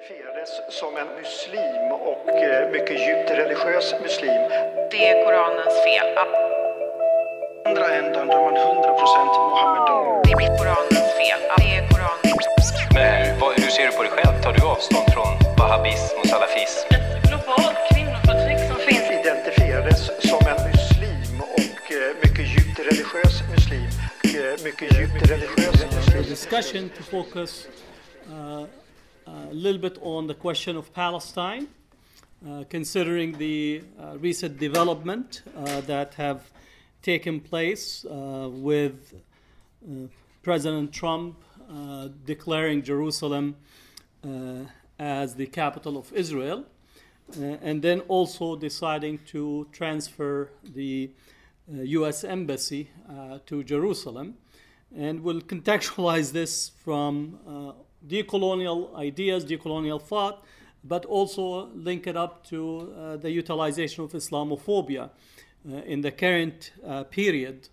identifierades som en muslim och eh, mycket djupt religiös muslim. Det är Koranens fel. andra ändan då är man 100% Mohammedan. Det är Koranens fel. Det är Koranens Men vad, hur ser du på dig själv? Tar du avstånd från wahhabism och salafism? ett globalt kvinnoförtryck som finns Identifierades som en muslim och eh, mycket djupt religiös muslim. Eh, mycket djupt religiös muslim. discussion to focus uh, a little bit on the question of Palestine, uh, considering the uh, recent development uh, that have taken place with President Trump declaring Jerusalem as the capital of Israel, uh, and then also deciding to transfer the uh, U.S. embassy uh, to Jerusalem, and we'll contextualize this from decolonial ideas, decolonial thought, but also link it up to uh, the utilization of Islamophobia uh, in the current uh, period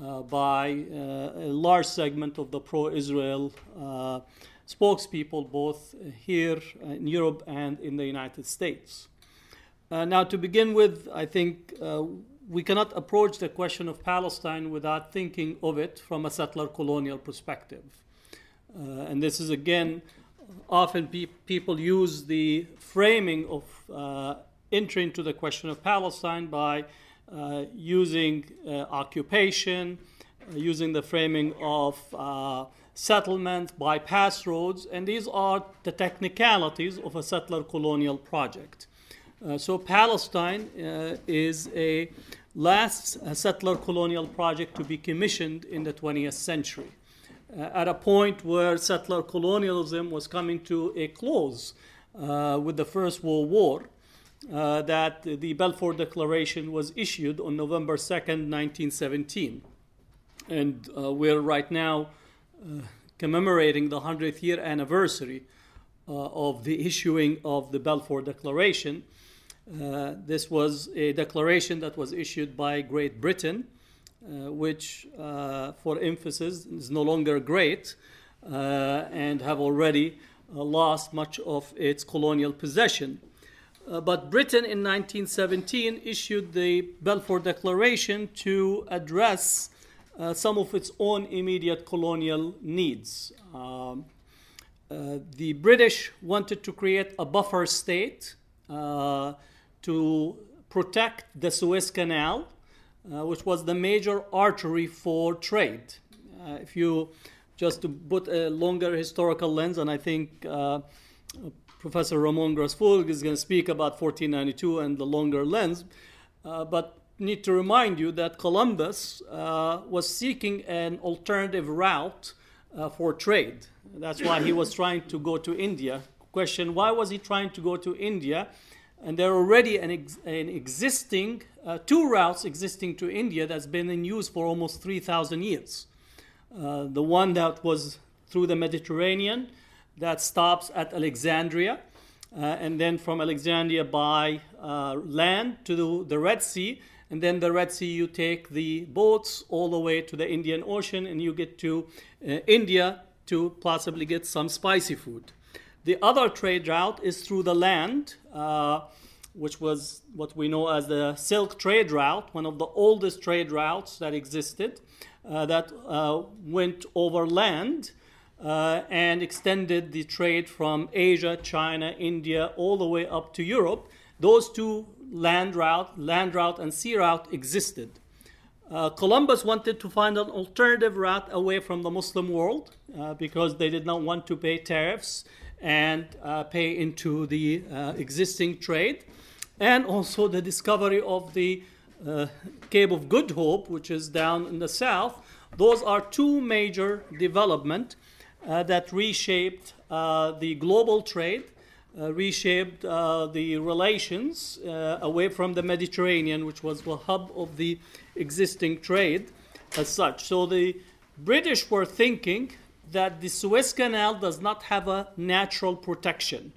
uh, by uh, a large segment of the pro-Israel uh, spokespeople, both here in Europe and in the United States. Now, to begin with, I think we cannot approach the question of Palestine without thinking of it from a settler colonial perspective. Uh, and this is again, often pe- people use the framing of uh, entry into the question of Palestine by uh, using uh, occupation, uh, using the framing of uh, settlement, bypass roads, and these are the technicalities of a settler colonial project. So Palestine is a last settler colonial project to be commissioned in the 20th century. Uh, at a point where settler colonialism was coming to a close uh, with the First World War, uh, that the Balfour Declaration was issued on November 2nd, 1917. And uh, we're right now uh, commemorating the 100th year anniversary uh, of the issuing of the Balfour Declaration. This was a declaration that was issued by Great Britain, uh, which, uh, for emphasis, is no longer great uh, and have already uh, lost much of its colonial possession. Uh, but Britain in 1917 issued the Balfour Declaration to address some of its own immediate colonial needs. Um, the British wanted to create a buffer state to protect the Suez Canal, uh, which was the major artery for trade. Uh, if you just to put a longer historical lens, and I think uh, Professor Ramon Grosfoguel is going to speak about 1492 and the longer lens, uh, but need to remind you that Columbus uh, was seeking an alternative route for trade. That's why he was trying to go to India. Question: Why was he trying to go to India? And there already an, ex- an existing uh, two routes existing to India that's been in use for almost 3,000 years. Uh, the one that was through the Mediterranean that stops at Alexandria, uh, and then from Alexandria by uh, land to the, the Red Sea, and then the Red Sea you take the boats all the way to the Indian Ocean, and you get to uh, India to possibly get some spicy food. The other trade route is through the land, uh, which was what we know as the Silk Trade Route, one of the oldest trade routes that existed, uh, that uh, went over land uh, and extended the trade from Asia, China, India, all the way up to Europe. Those two land route, land route and sea route existed. Uh, Columbus wanted to find an alternative route away from the Muslim world uh, because they did not want to pay tariffs and uh, pay into the existing trade, and also the discovery of the uh, Cape of Good Hope, which is down in the south. Those are two major development uh, that reshaped uh, the global trade, uh, reshaped uh, the relations uh, away from the Mediterranean, which was the hub of the existing trade as such. So the British were thinking that the Suez Canal does not have a natural protection.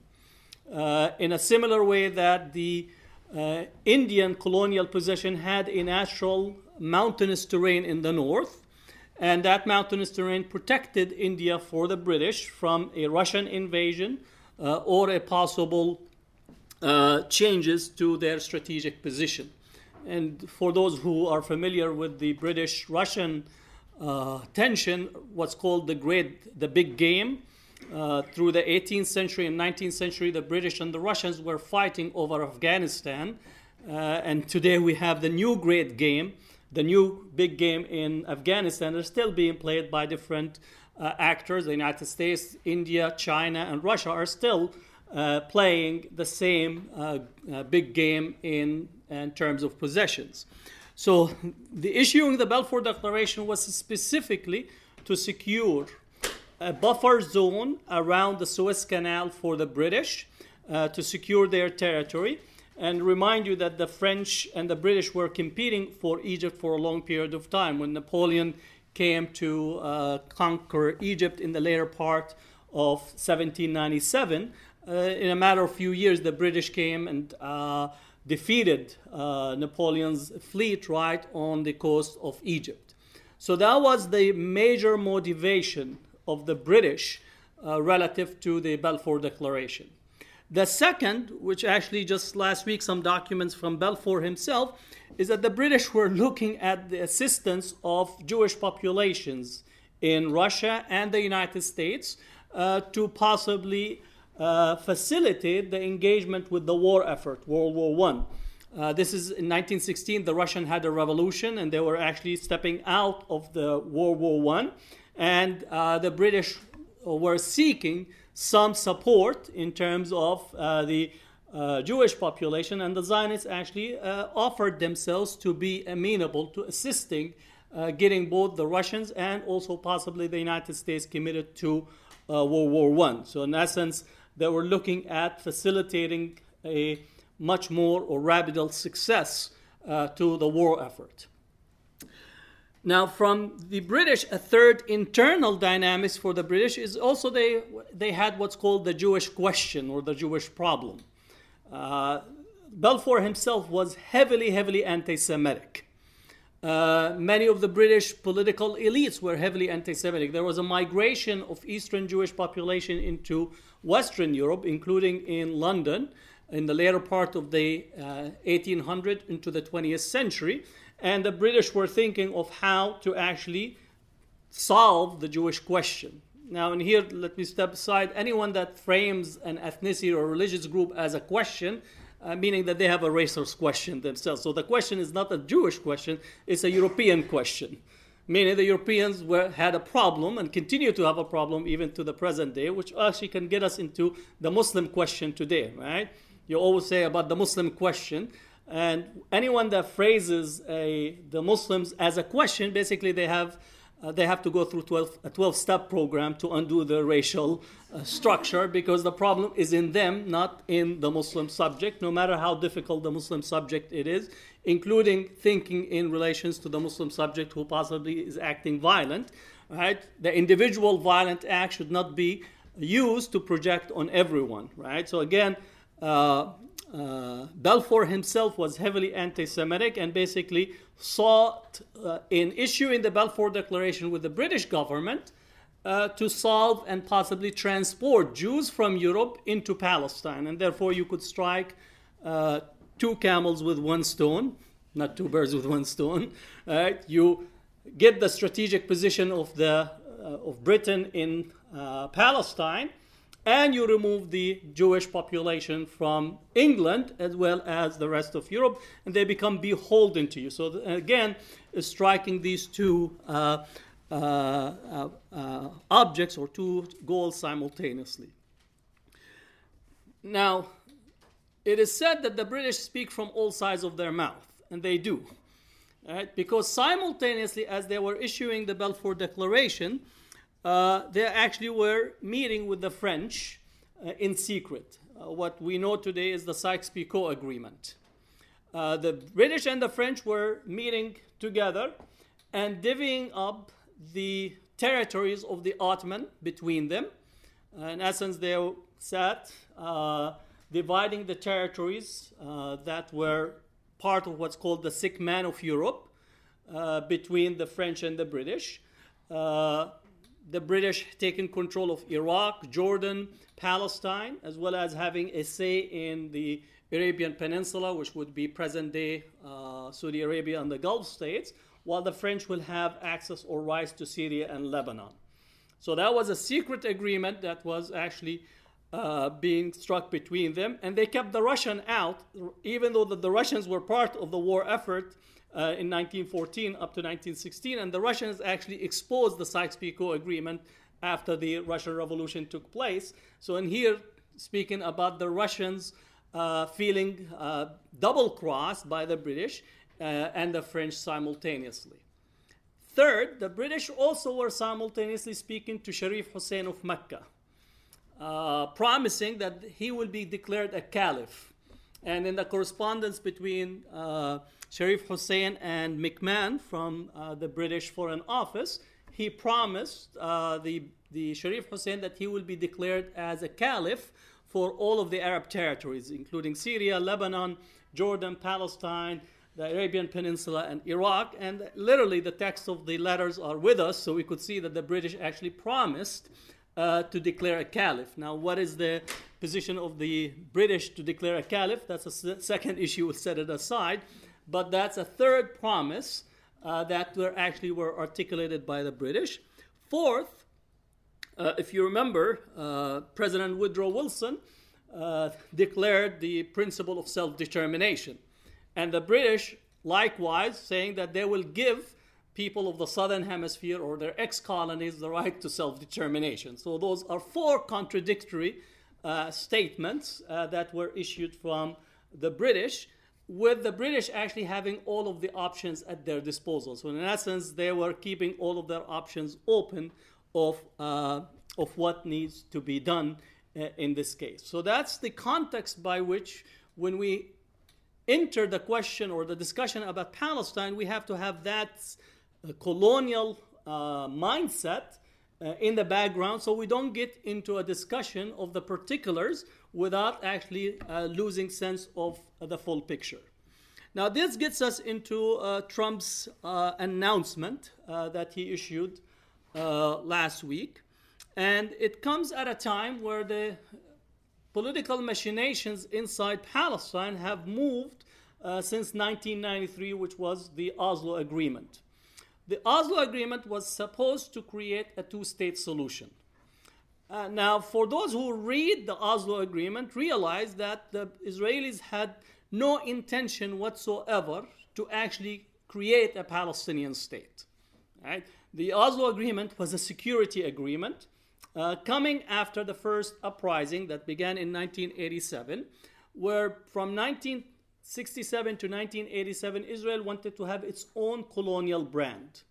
Uh, in a similar way that the uh, Indian colonial possession had a natural mountainous terrain in the north, and that mountainous terrain protected India for the British from a Russian invasion, uh, or a possible uh, changes to their strategic position. And for those who are familiar with the British Russian uh, tension, what's called the great, the big game, uh, through the 18th century and 19th century, the British and the Russians were fighting over Afghanistan. Uh, and today we have the new great game, the new big game in Afghanistan. They're still being played by different uh, actors. The United States, India, China, and Russia are still uh, playing the same uh, big game in, in terms of possessions. So the issuing the Balfour Declaration was specifically to secure a buffer zone around the Suez Canal for the British uh, to secure their territory. And remind you that the French and the British were competing for Egypt for a long period of time. When Napoleon came to uh, conquer Egypt in the later part of 1797, uh, in a matter of few years, the British came and uh, defeated uh, Napoleon's fleet right on the coast of Egypt. So that was the major motivation of the British uh, relative to the Balfour Declaration. The second, which actually just last week some documents from Balfour himself, is that the British were looking at the assistance of Jewish populations in Russia and the United States uh, to possibly uh, facilitate the engagement with the war effort, World War One. Uh, this is in 1916. The Russian had a revolution, and they were actually stepping out of the World War One, and uh, the British were seeking some support in terms of uh, the uh, Jewish population, and the Zionists actually uh, offered themselves to be amenable to assisting getting both the Russians and also possibly the United States committed to World War One. So, in essence, they were looking at facilitating a much more or rapid success uh, to the war effort. Now, from the British, a third internal dynamics for the British is also they, they had what's called the Jewish question or the Jewish problem. Uh, Balfour himself was heavily, heavily anti Semitic. Uh, many of the British political elites were heavily anti Semitic. There was a migration of Eastern Jewish population into Western Europe, including in London, in the later part of the uh, 1800 into the 20th century and the British were thinking of how to actually solve the Jewish question. Now, and here, let me step aside anyone that frames an ethnicity or religious group as a question, uh, meaning that they have a racist question themselves. So the question is not a Jewish question, it's a European question. Meaning the Europeans were, had a problem and continue to have a problem even to the present day, which actually can get us into the Muslim question today, right? You always say about the Muslim question, and anyone that phrases a, the Muslims as a question, basically they have, uh, they have to go through 12, a 12 step program to undo the racial uh, structure because the problem is in them, not in the Muslim subject, no matter how difficult the Muslim subject it is, including thinking in relations to the Muslim subject who possibly is acting violent. Right? The individual violent act should not be used to project on everyone. Right? So again, uh, uh, Balfour himself was heavily anti Semitic and basically sought, uh, in issuing the Balfour Declaration with the British government, uh, to solve and possibly transport Jews from Europe into Palestine. And therefore, you could strike uh, two camels with one stone, not two birds with one stone. Right? You get the strategic position of, the, uh, of Britain in uh, Palestine and you remove the Jewish population from England as well as the rest of Europe, and they become beholden to you. So, again, striking these two uh, uh, uh, uh, objects or two goals simultaneously. Now, it is said that the British speak from all sides of their mouth, and they do. Right? Because simultaneously, as they were issuing the Balfour Declaration, uh, they actually were meeting with the French uh, in secret. Uh, what we know today is the Sykes-Picot Agreement. Uh, the British and the French were meeting together and divvying up the territories of the Ottoman between them. Uh, in essence, they sat dividing the territories that were part of what's called the sick man of Europe between the French and the British. Uh, the British taking control of Iraq, Jordan, Palestine, as well as having a say in the Arabian Peninsula, which would be present day uh, Saudi Arabia and the Gulf states, while the French will have access or rights to Syria and Lebanon. So that was a secret agreement that was actually uh, being struck between them, and they kept the Russian out, even though the, the Russians were part of the war effort uh, in 1914 up to 1916, and the Russians actually exposed the Sykes-Picot Agreement after the Russian Revolution took place. So in here, speaking about the Russians uh, feeling uh, double-crossed by the British uh, and the French simultaneously. Third, the British also were simultaneously speaking to Sharif Hussein of Mecca, uh, promising that he will be declared a caliph. And in the correspondence between uh, Sharif Hussein and McMahon from uh, the British Foreign Office, he promised uh, the, the Sharif Hussein that he will be declared as a caliph for all of the Arab territories, including Syria, Lebanon, Jordan, Palestine, the Arabian Peninsula, and Iraq. And literally, the text of the letters are with us, so we could see that the British actually promised uh, to declare a caliph. Now, what is the position of the British to declare a caliph? That's a second issue, we'll set it aside. But that's a third promise uh, that were actually were articulated by the British. Fourth, uh, if you remember, uh, President Woodrow Wilson uh, declared the principle of self determination. And the British, likewise, saying that they will give people of the southern hemisphere or their ex colonies the right to self determination. So, those are four contradictory uh, statements uh, that were issued from the British, with the British actually having all of the options at their disposal. So, in essence, they were keeping all of their options open of, uh, of what needs to be done uh, in this case. So, that's the context by which, when we enter the question or the discussion about Palestine, we have to have that colonial uh, mindset uh, in the background so we don't get into a discussion of the particulars without actually uh, losing sense of the full picture. Now, this gets us into uh, Trump's uh, announcement that he issued last week. And it comes at a time where the political machinations inside Palestine have moved uh, since 1993, which was the Oslo Agreement. The Oslo Agreement was supposed to create a two state solution. Uh, now, for those who read the Oslo Agreement, realize that the Israelis had no intention whatsoever to actually create a Palestinian state. Right? The Oslo Agreement was a security agreement uh, coming after the first uprising that began in 1987, where from 19 67 to 1987, Israel wanted to have its own colonial brand.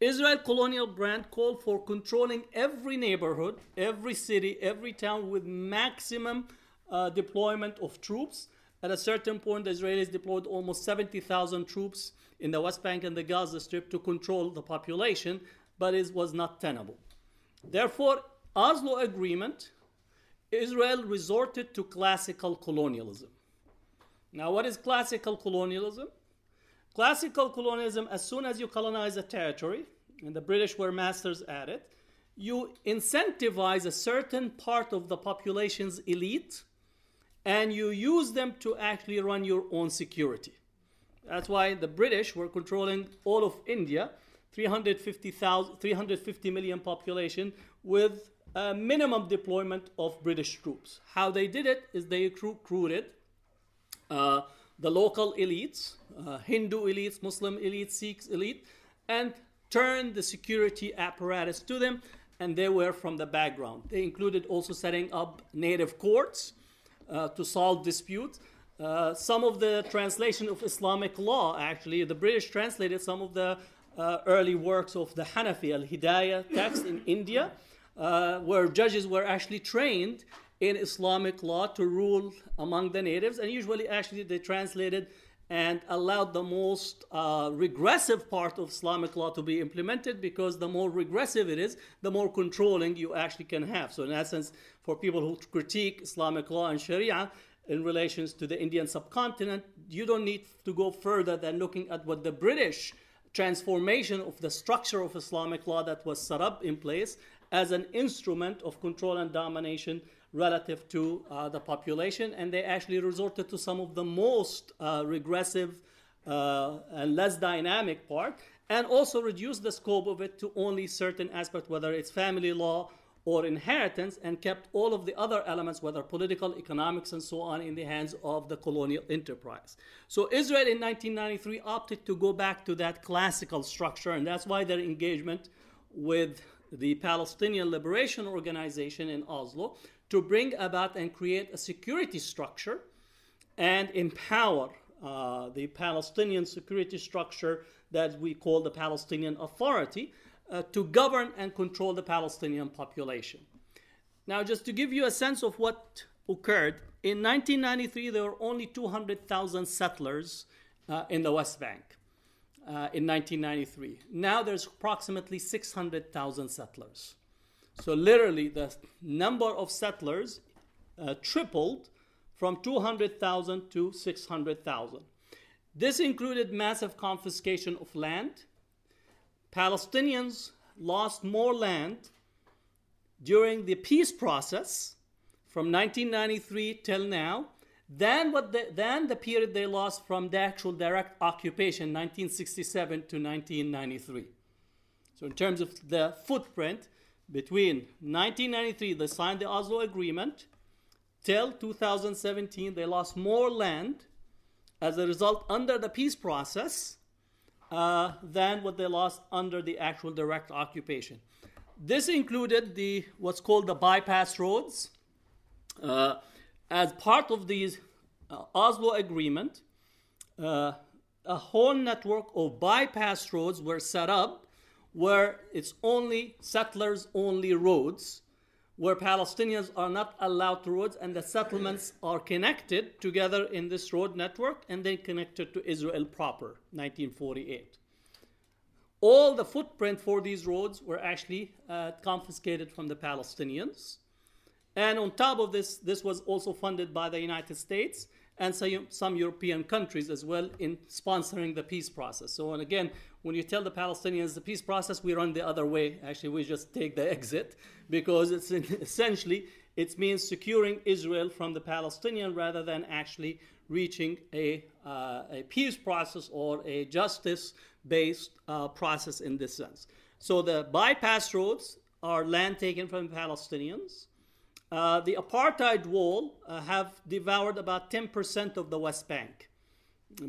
Israel colonial brand called for controlling every neighborhood, every city, every town with maximum uh, deployment of troops. At a certain point, the Israelis deployed almost 70,000 troops in the West Bank and the Gaza Strip to control the population, but it was not tenable. Therefore, Oslo Agreement, Israel resorted to classical colonialism. Now, what is classical colonialism? Classical colonialism, as soon as you colonize a territory, and the British were masters at it, you incentivize a certain part of the population's elite and you use them to actually run your own security. That's why the British were controlling all of India, 350 million population, with a minimum deployment of British troops. How they did it is they recruited uh, the local elites, uh, Hindu elites, Muslim elites, Sikhs elite, and turned the security apparatus to them, and they were from the background. They included also setting up native courts uh, to solve disputes. Uh, some of the translation of Islamic law, actually, the British translated some of the uh, early works of the Hanafi al Hidayah text in India, where judges were actually trained in Islamic law to rule among the natives, and usually, actually, they translated and allowed the most uh, regressive part of Islamic law to be implemented because the more regressive it is, the more controlling you actually can have. So, in essence, for people who critique Islamic law and Sharia in relations to the Indian subcontinent, you don't need to go further than looking at what the British transformation of the structure of Islamic law that was set up in place as an instrument of control and domination relative to uh, the population. And they actually resorted to some of the most uh, regressive uh, and less dynamic part, and also reduced the scope of it to only certain aspects, whether it's family law or inheritance, and kept all of the other elements, whether political, economics, and so on, in the hands of the colonial enterprise. So Israel in 1993 opted to go back to that classical structure, and that's why their engagement with the Palestinian Liberation Organization in Oslo to bring about and create a security structure and empower uh, the Palestinian security structure that we call the Palestinian Authority uh, to govern and control the Palestinian population. Now, just to give you a sense of what occurred, in 1993 there were only 200,000 settlers uh, in the West Bank. Uh, in 1993. Now there's approximately 600,000 settlers. So literally, the number of settlers uh, tripled from 200,000 to 600,000. This included massive confiscation of land. Palestinians lost more land during the peace process from 1993 till now than what the, than the period they lost from the actual direct occupation 1967 to 1993 so in terms of the footprint between 1993 they signed the oslo agreement till 2017 they lost more land as a result under the peace process uh, than what they lost under the actual direct occupation. This included the what's called the bypass roads. Uh, as part of the uh, Oslo Agreement, uh, a whole network of bypass roads were set up where it's only settlers only roads, where Palestinians are not allowed to roads, and the settlements are connected together in this road network and then connected to Israel proper, 1948. All the footprint for these roads were actually uh, confiscated from the Palestinians. And on top of this, this was also funded by the United States and some, European countries as well in sponsoring the peace process. So, and again, when you tell the Palestinians the peace process, we run the other way. Actually, we just take the exit because it's essentially it means securing Israel from the Palestinian rather than actually reaching a, uh, a peace process or a justice-based uh, process in this sense. So the bypass roads are land taken from Palestinians. Uh, the apartheid wall uh, have devoured about 10% of the West Bank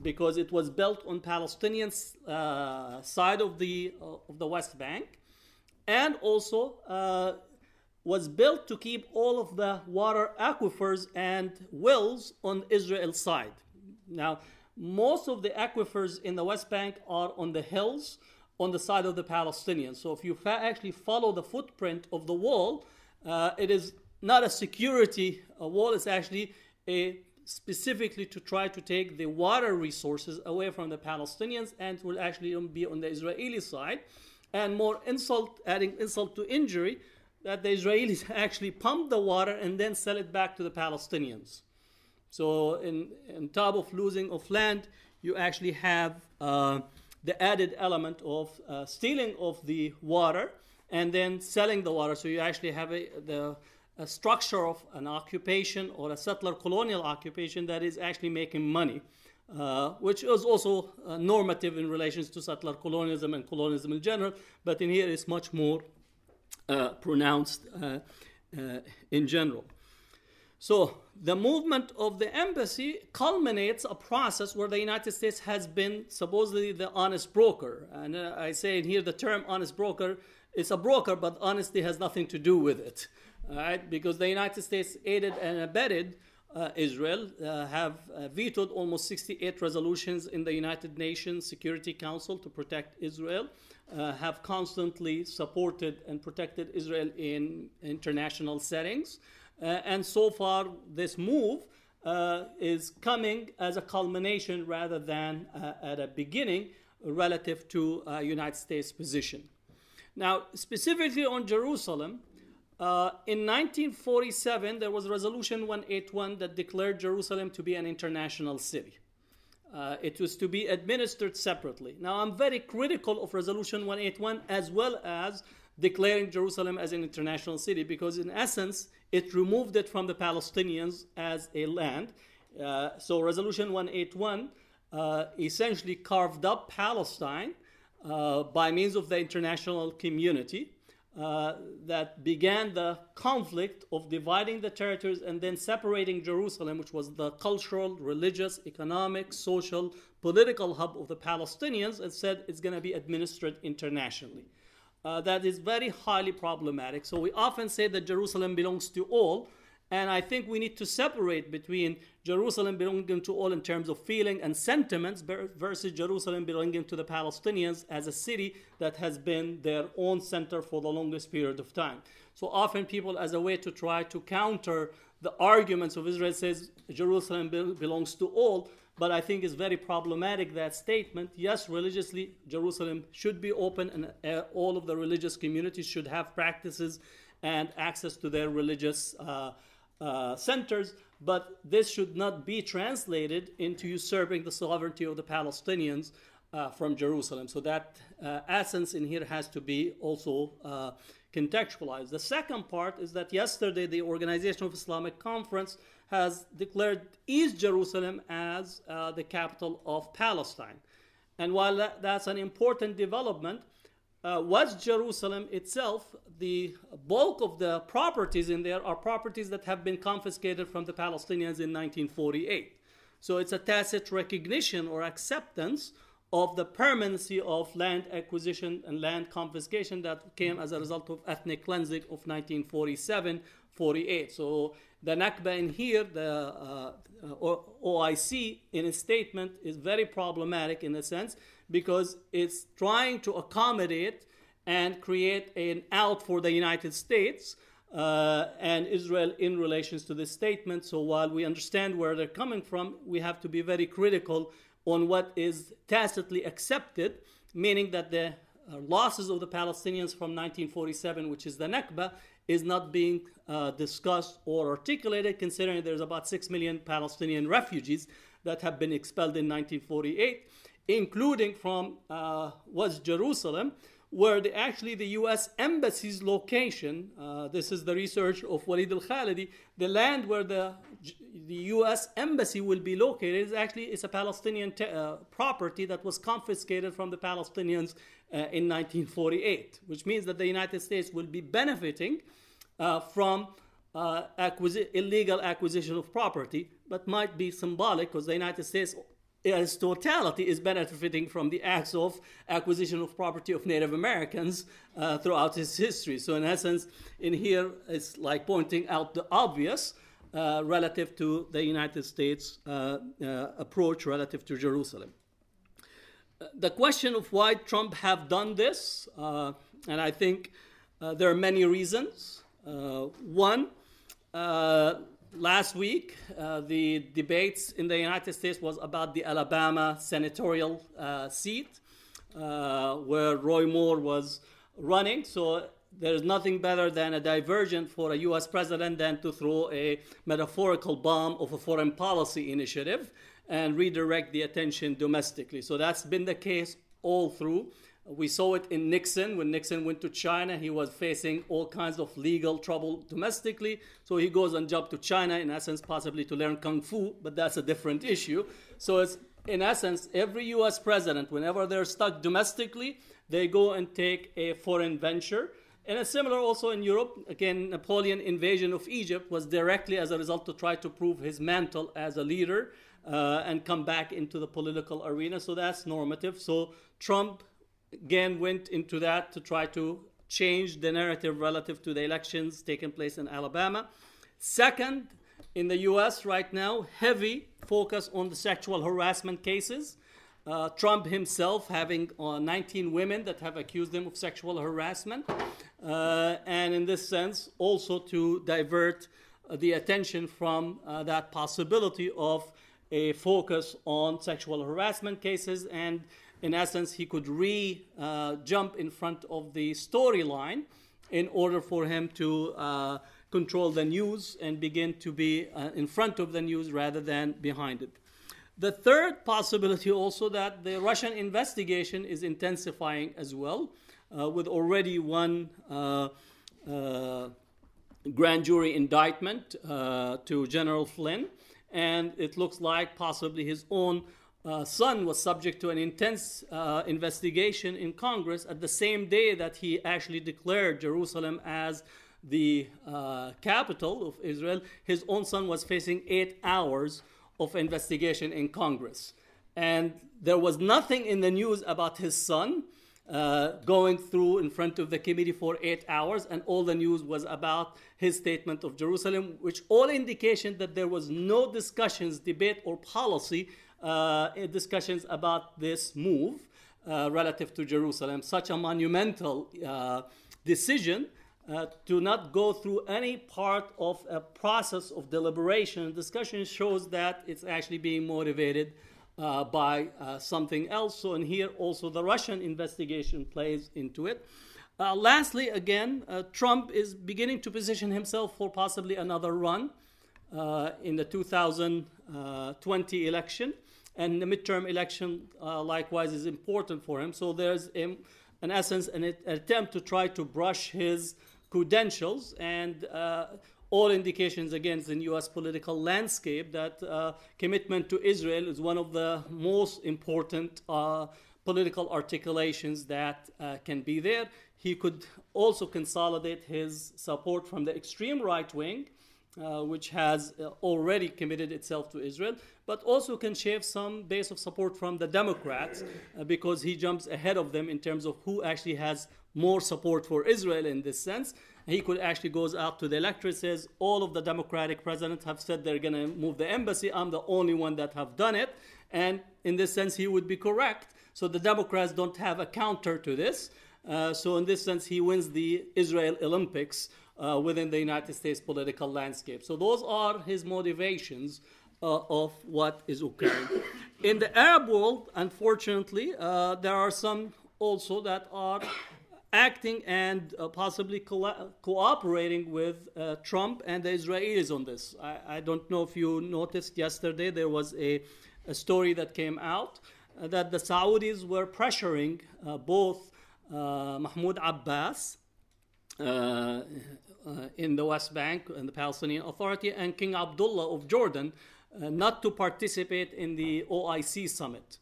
because it was built on Palestinian uh, side of the uh, of the West Bank, and also uh, was built to keep all of the water aquifers and wells on Israel side. Now, most of the aquifers in the West Bank are on the hills on the side of the Palestinians. So, if you fa- actually follow the footprint of the wall, it is not a security a wall it's actually a specifically to try to take the water resources away from the Palestinians and will actually be on the Israeli side. And more insult adding insult to injury that the Israelis actually pump the water and then sell it back to the Palestinians. So in, in top of losing of land you actually have uh, the added element of uh, stealing of the water and then selling the water. So you actually have a, the a structure of an occupation or a settler colonial occupation that is actually making money, uh, which is also uh, normative in relations to settler colonialism and colonialism in general, but in here it's much more uh, pronounced uh, uh, in general. So the movement of the embassy culminates a process where the United States has been supposedly the honest broker. And uh, I say in here the term honest broker is a broker, but honesty has nothing to do with it right? Because the United States aided and abetted uh, Israel, uh, have uh, vetoed almost 68 resolutions in the United Nations Security Council to protect Israel, uh, have constantly supported and protected Israel in international settings. Uh, and so far, this move uh, is coming as a culmination rather than at a beginning relative to United States position. Now, specifically on Jerusalem, uh, in 1947, there was Resolution 181 that declared Jerusalem to be an international city. uh, it was to be administered separately. Now, I'm very critical of Resolution 181 as well as declaring Jerusalem as an international city because, in essence, it removed it from the Palestinians as a land. Uh, so, Resolution 181 uh, essentially carved up Palestine uh, by means of the international community uh, that began the conflict of dividing the territories and then separating Jerusalem, which was the cultural, religious, economic, social, political hub of the Palestinians, and said it's going to be administered internationally. Uh, that is very highly problematic. So we often say that Jerusalem belongs to all, and I think we need to separate between Jerusalem belonging to all in terms of feeling and sentiments versus Jerusalem belonging to the Palestinians as a city that has been their own center for the longest period of time. So often people, as a way to try to counter the arguments of Israel, says Jerusalem belongs to all. But I think it's very problematic that statement. Yes, religiously, Jerusalem should be open, and uh, all of the religious communities should have practices and access to their religious. Uh, uh, centers, but this should not be translated into usurping the sovereignty of the Palestinians uh, from Jerusalem. So that uh, essence in here has to be also uh, contextualized. The second part is that yesterday the Organization of Islamic Conference has declared East Jerusalem as uh, the capital of Palestine. And while that, that's an important development, uh, West Jerusalem itself, the bulk of the properties in there are properties that have been confiscated from the Palestinians in 1948. So it's a tacit recognition or acceptance of the permanency of land acquisition and land confiscation that came as a result of ethnic cleansing of 1947 48. So the Nakba in here, the uh, OIC, in its statement, is very problematic in a sense because it's trying to accommodate and create an out for the United States uh, and Israel in relations to this statement. So while we understand where they're coming from, we have to be very critical on what is tacitly accepted, meaning that the uh, losses of the Palestinians from 1947, which is the Nakba, is not being uh, discussed or articulated, considering there's about 6 million Palestinian refugees that have been expelled in 1948 including from uh, Jerusalem, where the, actually the U.S. embassy's location, uh, this is the research of Walid al-Khalidi, the land where the, the U.S. embassy will be located is actually it's a Palestinian te- uh, property that was confiscated from the Palestinians uh, in 1948, which means that the United States will be benefiting uh, from uh, acquisi- illegal acquisition of property, but might be symbolic because the United States its totality is benefiting from the acts of acquisition of property of Native Americans uh, throughout its history. So, in essence, in here, it's like pointing out the obvious uh, relative to the United States uh, uh approach relative to Jerusalem. Uh, the question of why Trump have done this, uh, and I think there are many reasons. one, last week, uh, the debates in the United States was about the Alabama senatorial uh, seat, uh, where Roy Moore was running. So there's nothing better than a diversion for a U.S. president than to throw a metaphorical bomb of a foreign policy initiative and redirect the attention domestically. So that's been the case all through. We saw it in Nixon. When Nixon went to China, he was facing all kinds of legal trouble domestically. So he goes and jump to China, in essence, possibly to learn Kung Fu, but that's a different issue. So it's, in essence, every US president, whenever they're stuck domestically, they go and take a foreign venture. And it's similar also in Europe. Again, Napoleon invasion of Egypt was directly as a result to try to prove his mantle as a leader uh, and come back into the political arena. So that's normative. So Trump again went into that to try to change the narrative relative to the elections taking place in Alabama. Second, in the US right now, heavy focus on the sexual harassment cases. Uh, Trump himself having uh, 19 women that have accused him of sexual harassment. Uh, and in this sense, also to divert uh, the attention from uh, that possibility of a focus on sexual harassment cases and in essence, he could re uh, jump in front of the storyline in order for him to uh, control the news and begin to be uh, in front of the news rather than behind it. The third possibility also that the Russian investigation is intensifying as well, uh, with already one uh, uh, grand jury indictment to General Flynn, and it looks like possibly his own uh, son was subject to an intense uh, investigation in Congress at the same day that he actually declared Jerusalem as the uh, capital of Israel. His own son was facing eight hours of investigation in Congress. And there was nothing in the news about his son uh, going through in front of the committee for eight hours, and all the news was about his statement of Jerusalem, which all indication that there was no discussions, debate, or policy discussions about this move uh, relative to Jerusalem, such a monumental uh, decision. Uh, to not go through any part of a process of deliberation and discussion shows that it's actually being motivated uh, by uh, something else. So, in here also the Russian investigation plays into it. lastly, again, Trump is beginning to position himself for possibly another run in the 2020 election and the midterm election uh, likewise is important for him. So there's, in essence, an, attempt to try to brush his credentials and uh, all indications against the U.S. political landscape that uh, commitment to Israel is one of the most important uh, political articulations that uh, can be there. He could also consolidate his support from the extreme right wing uh, which has uh, already committed itself to Israel, but also can shave some base of support from the Democrats uh, because he jumps ahead of them in terms of who actually has more support for Israel in this sense. He could actually goes out to the electorate says all of the Democratic presidents have said they're going to move the embassy. I'm the only one that have done it, and in this sense he would be correct. So the Democrats don't have a counter to this. Uh, so in this sense, he wins the Israel Olympics uh, within the United States political landscape. So those are his motivations uh, of what is occurring. In the Arab world, unfortunately, uh, there are some also that are acting and uh, possibly co- cooperating with uh, Trump and the Israelis on this. I, I, don't know if you noticed yesterday there was a, a story that came out uh, that the Saudis were pressuring both Mahmoud Abbas uh, uh, in the West Bank and the Palestinian Authority, and King Abdullah of Jordan uh, not to participate in the OIC summit.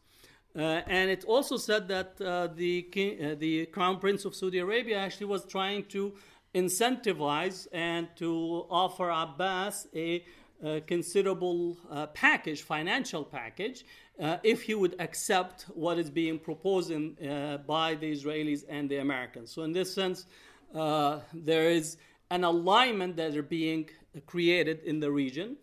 Uh, and it also said that uh, the, king, uh, the Crown Prince of Saudi Arabia actually was trying to incentivize and to offer Abbas a, a considerable package, financial package, if he would accept what is being proposed in, by the Israelis and the Americans. So, in this sense, there is an alignment that are being created in the region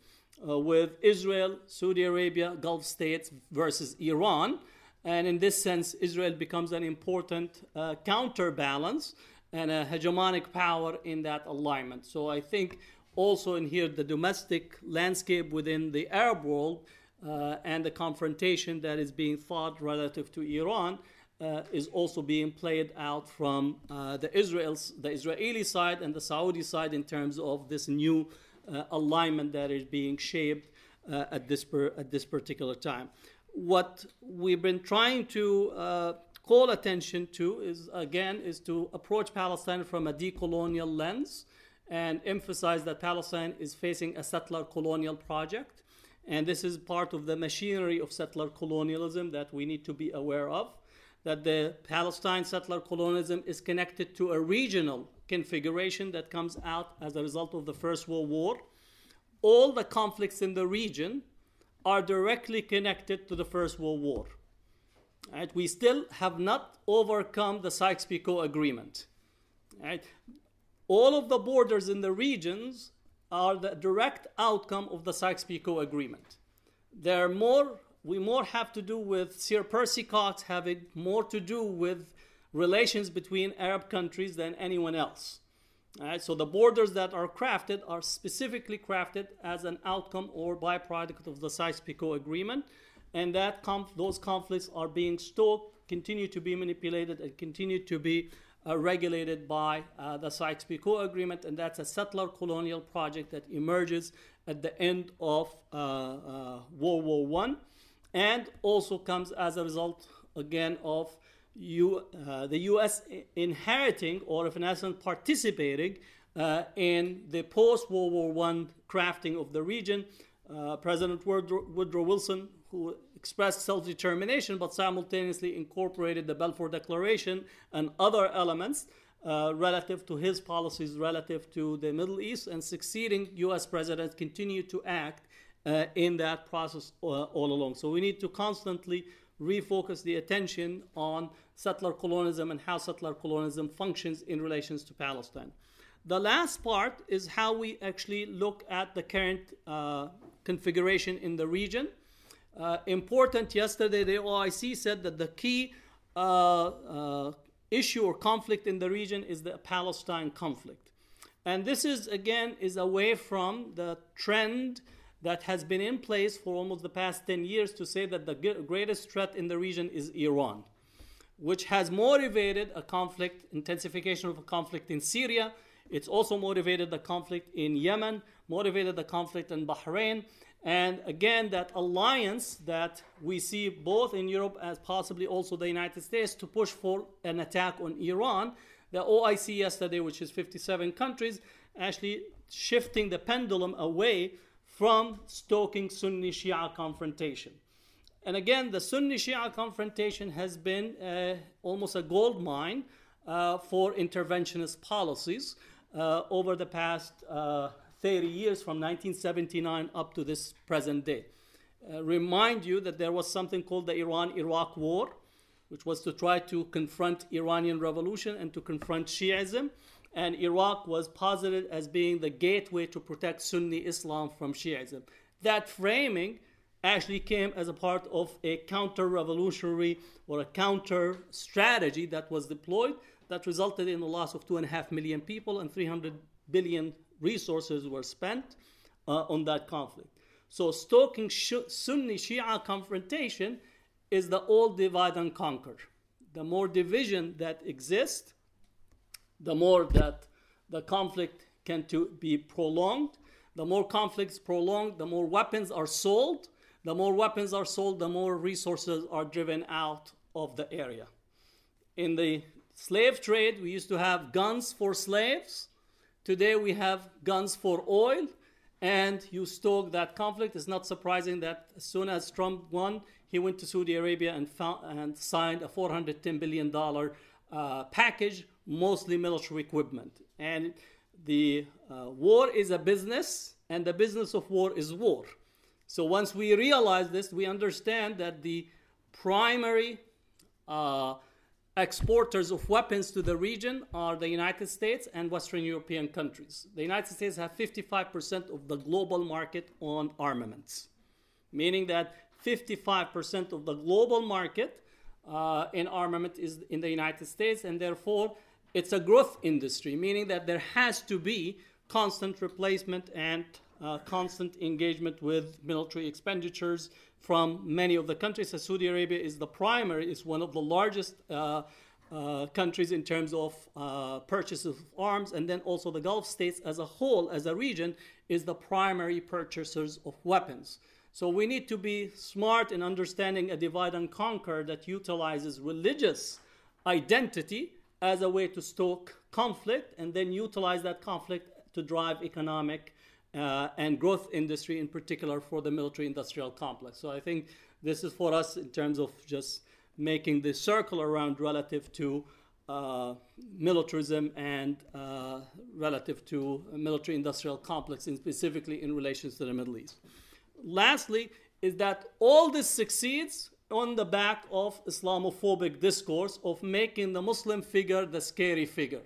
uh, with Israel, Saudi Arabia, Gulf states versus Iran. And in this sense, Israel becomes an important uh, counterbalance and a hegemonic power in that alignment. So I think also in here the domestic landscape within the Arab world uh, and the confrontation that is being fought relative to Iran uh, is also being played out from uh, the Israel's, the Israeli side and the Saudi side in terms of this new uh, alignment that is being shaped uh, at this per, at this particular time. What we've been trying to uh, call attention to is again is to approach Palestine from a decolonial lens and emphasize that Palestine is facing a settler colonial project. And this is part of the machinery of settler colonialism that we need to be aware of that the Palestine settler colonialism is connected to a regional configuration that comes out as a result of the First World War. All the conflicts in the region are directly connected to the First World War. Right? We still have not overcome the Sykes-Picot Agreement. Right? All of the borders in the regions are the direct outcome of the Sykes-Picot Agreement. There are more we more have to do with Sir Percy Cox having more to do with relations between Arab countries than anyone else. Right, so the borders that are crafted are specifically crafted as an outcome or byproduct of the Sykes-Picot Agreement, and that conf- those conflicts are being stoked, continue to be manipulated, and continue to be uh, regulated by uh, the Sykes-Picot Agreement, and that's a settler colonial project that emerges at the end of uh, uh World War One and also comes as a result again of you, uh, the U.S. inheriting or, if in essence, participating uh, in the post-World War I crafting of the region. Uh, President Woodrow, Woodrow Wilson, who expressed self-determination but simultaneously incorporated the Balfour Declaration and other elements uh, relative to his policies relative to the Middle East, and succeeding U.S. presidents continue to act uh, in that process uh, all along. So we need to constantly refocus the attention on settler colonialism and how settler colonialism functions in relations to Palestine. The last part is how we actually look at the current uh, configuration in the region. Uh, important, yesterday the OIC said that the key uh, uh, issue or conflict in the region is the Palestine conflict. And this is, again, is away from the trend that has been in place for almost the past 10 years to say that the greatest threat in the region is Iran, which has motivated a conflict, intensification of a conflict in Syria. It's also motivated the conflict in Yemen, motivated the conflict in Bahrain. And again, that alliance that we see both in Europe as possibly also the United States to push for an attack on Iran. The OIC yesterday, which is 57 countries, actually shifting the pendulum away from stoking Sunni Shia confrontation. And again, the Sunni Shia confrontation has been uh, almost a gold mine uh, for interventionist policies uh, over the past uh, 30 years from 1979 up to this present day. Uh, remind you that there was something called the Iran Iraq War, which was to try to confront Iranian revolution and to confront Shiism and Iraq was posited as being the gateway to protect Sunni Islam from Shiism. That framing actually came as a part of a counter revolutionary or a counter strategy that was deployed that resulted in the loss of two and a half million people and 300 billion resources were spent uh, on that conflict. So, stoking Sunni Shia confrontation is the old divide and conquer. The more division that exists, the more that the conflict can to be prolonged. The more conflicts prolonged, the more weapons are sold. The more weapons are sold, the more resources are driven out of the area. In the slave trade, we used to have guns for slaves. Today we have guns for oil. And you stoke that conflict. It's not surprising that as soon as Trump won, he went to Saudi Arabia and, found, and signed a $410 billion uh, package mostly military equipment. And the uh, war is a business, and the business of war is war. So once we realize this, we understand that the primary uh, exporters of weapons to the region are the United States and Western European countries. The United States have 55% of the global market on armaments, meaning that 55% of the global market uh, in armament is in the United States, and therefore it's a growth industry, meaning that there has to be constant replacement and uh, constant engagement with military expenditures from many of the countries. So Saudi Arabia is the primary, is one of the largest uh, uh, countries in terms of uh, purchases of arms, and then also the Gulf states as a whole, as a region, is the primary purchasers of weapons. So we need to be smart in understanding a divide and conquer that utilizes religious identity as a way to stoke conflict and then utilize that conflict to drive economic uh, and growth industry in particular for the military industrial complex. So I think this is for us in terms of just making the circle around relative to uh, militarism and uh, relative to military industrial complex and specifically in relations to the Middle East. Lastly, is that all this succeeds on the back of Islamophobic discourse of making the Muslim figure the scary figure.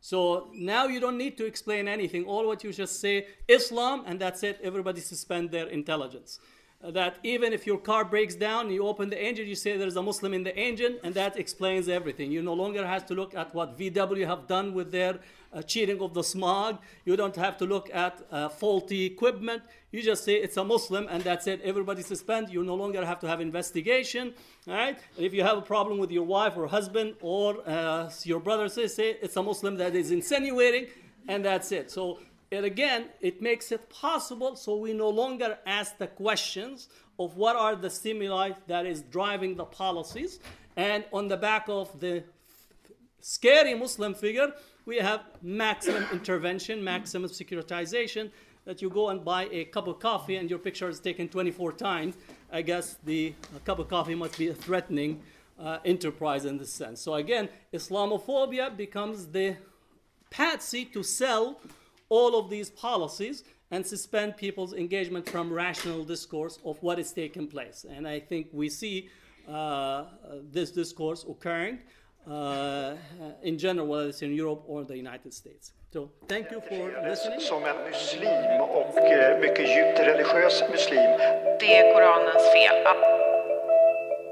So now you don't need to explain anything. All what you just say, Islam, and that's it. Everybody suspend their intelligence. Uh, that even if your car breaks down, you open the engine, you say there's a Muslim in the engine, and that explains everything. You no longer have to look at what VW have done with their uh, cheating of the smog. You don't have to look at uh, faulty equipment. You just say it's a Muslim and that's it. Everybody suspend. You no longer have to have investigation. Right. And if you have a problem with your wife or husband or uh, your brother, say, say it's a Muslim that is insinuating, and that's it. So And again, it makes it possible so we no longer ask the questions of what are the stimuli that is driving the policies. And on the back of the scary Muslim figure, we have maximum intervention, maximum securitization, that you go and buy a cup of coffee and your picture is taken 24 times. I guess the uh, cup of coffee must be a threatening uh, enterprise in this sense. So again, Islamophobia becomes the patsy to sell all of these policies and suspend people's engagement from rational discourse of what is taking place. And I think we see uh, this discourse occurring in general, whether it's in Europe or the United States. So thank you for listening. Som en muslim och eh, mycket djupt religiös muslim Det är Koranens fel.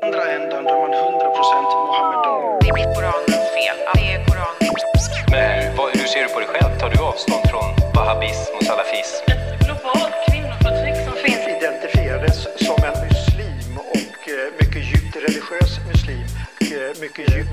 Andra ändan då är man 100% Mohammedan. Det är Koranens fel. Det är Koranens Men hur, vad, hur ser du på dig själv? Tar du avstånd från wahhabism och salafism? Ett globalt kvinnoförtryck som finns identifierades som en muslim och eh, mycket djupt religiös muslim. que, mais een j'ai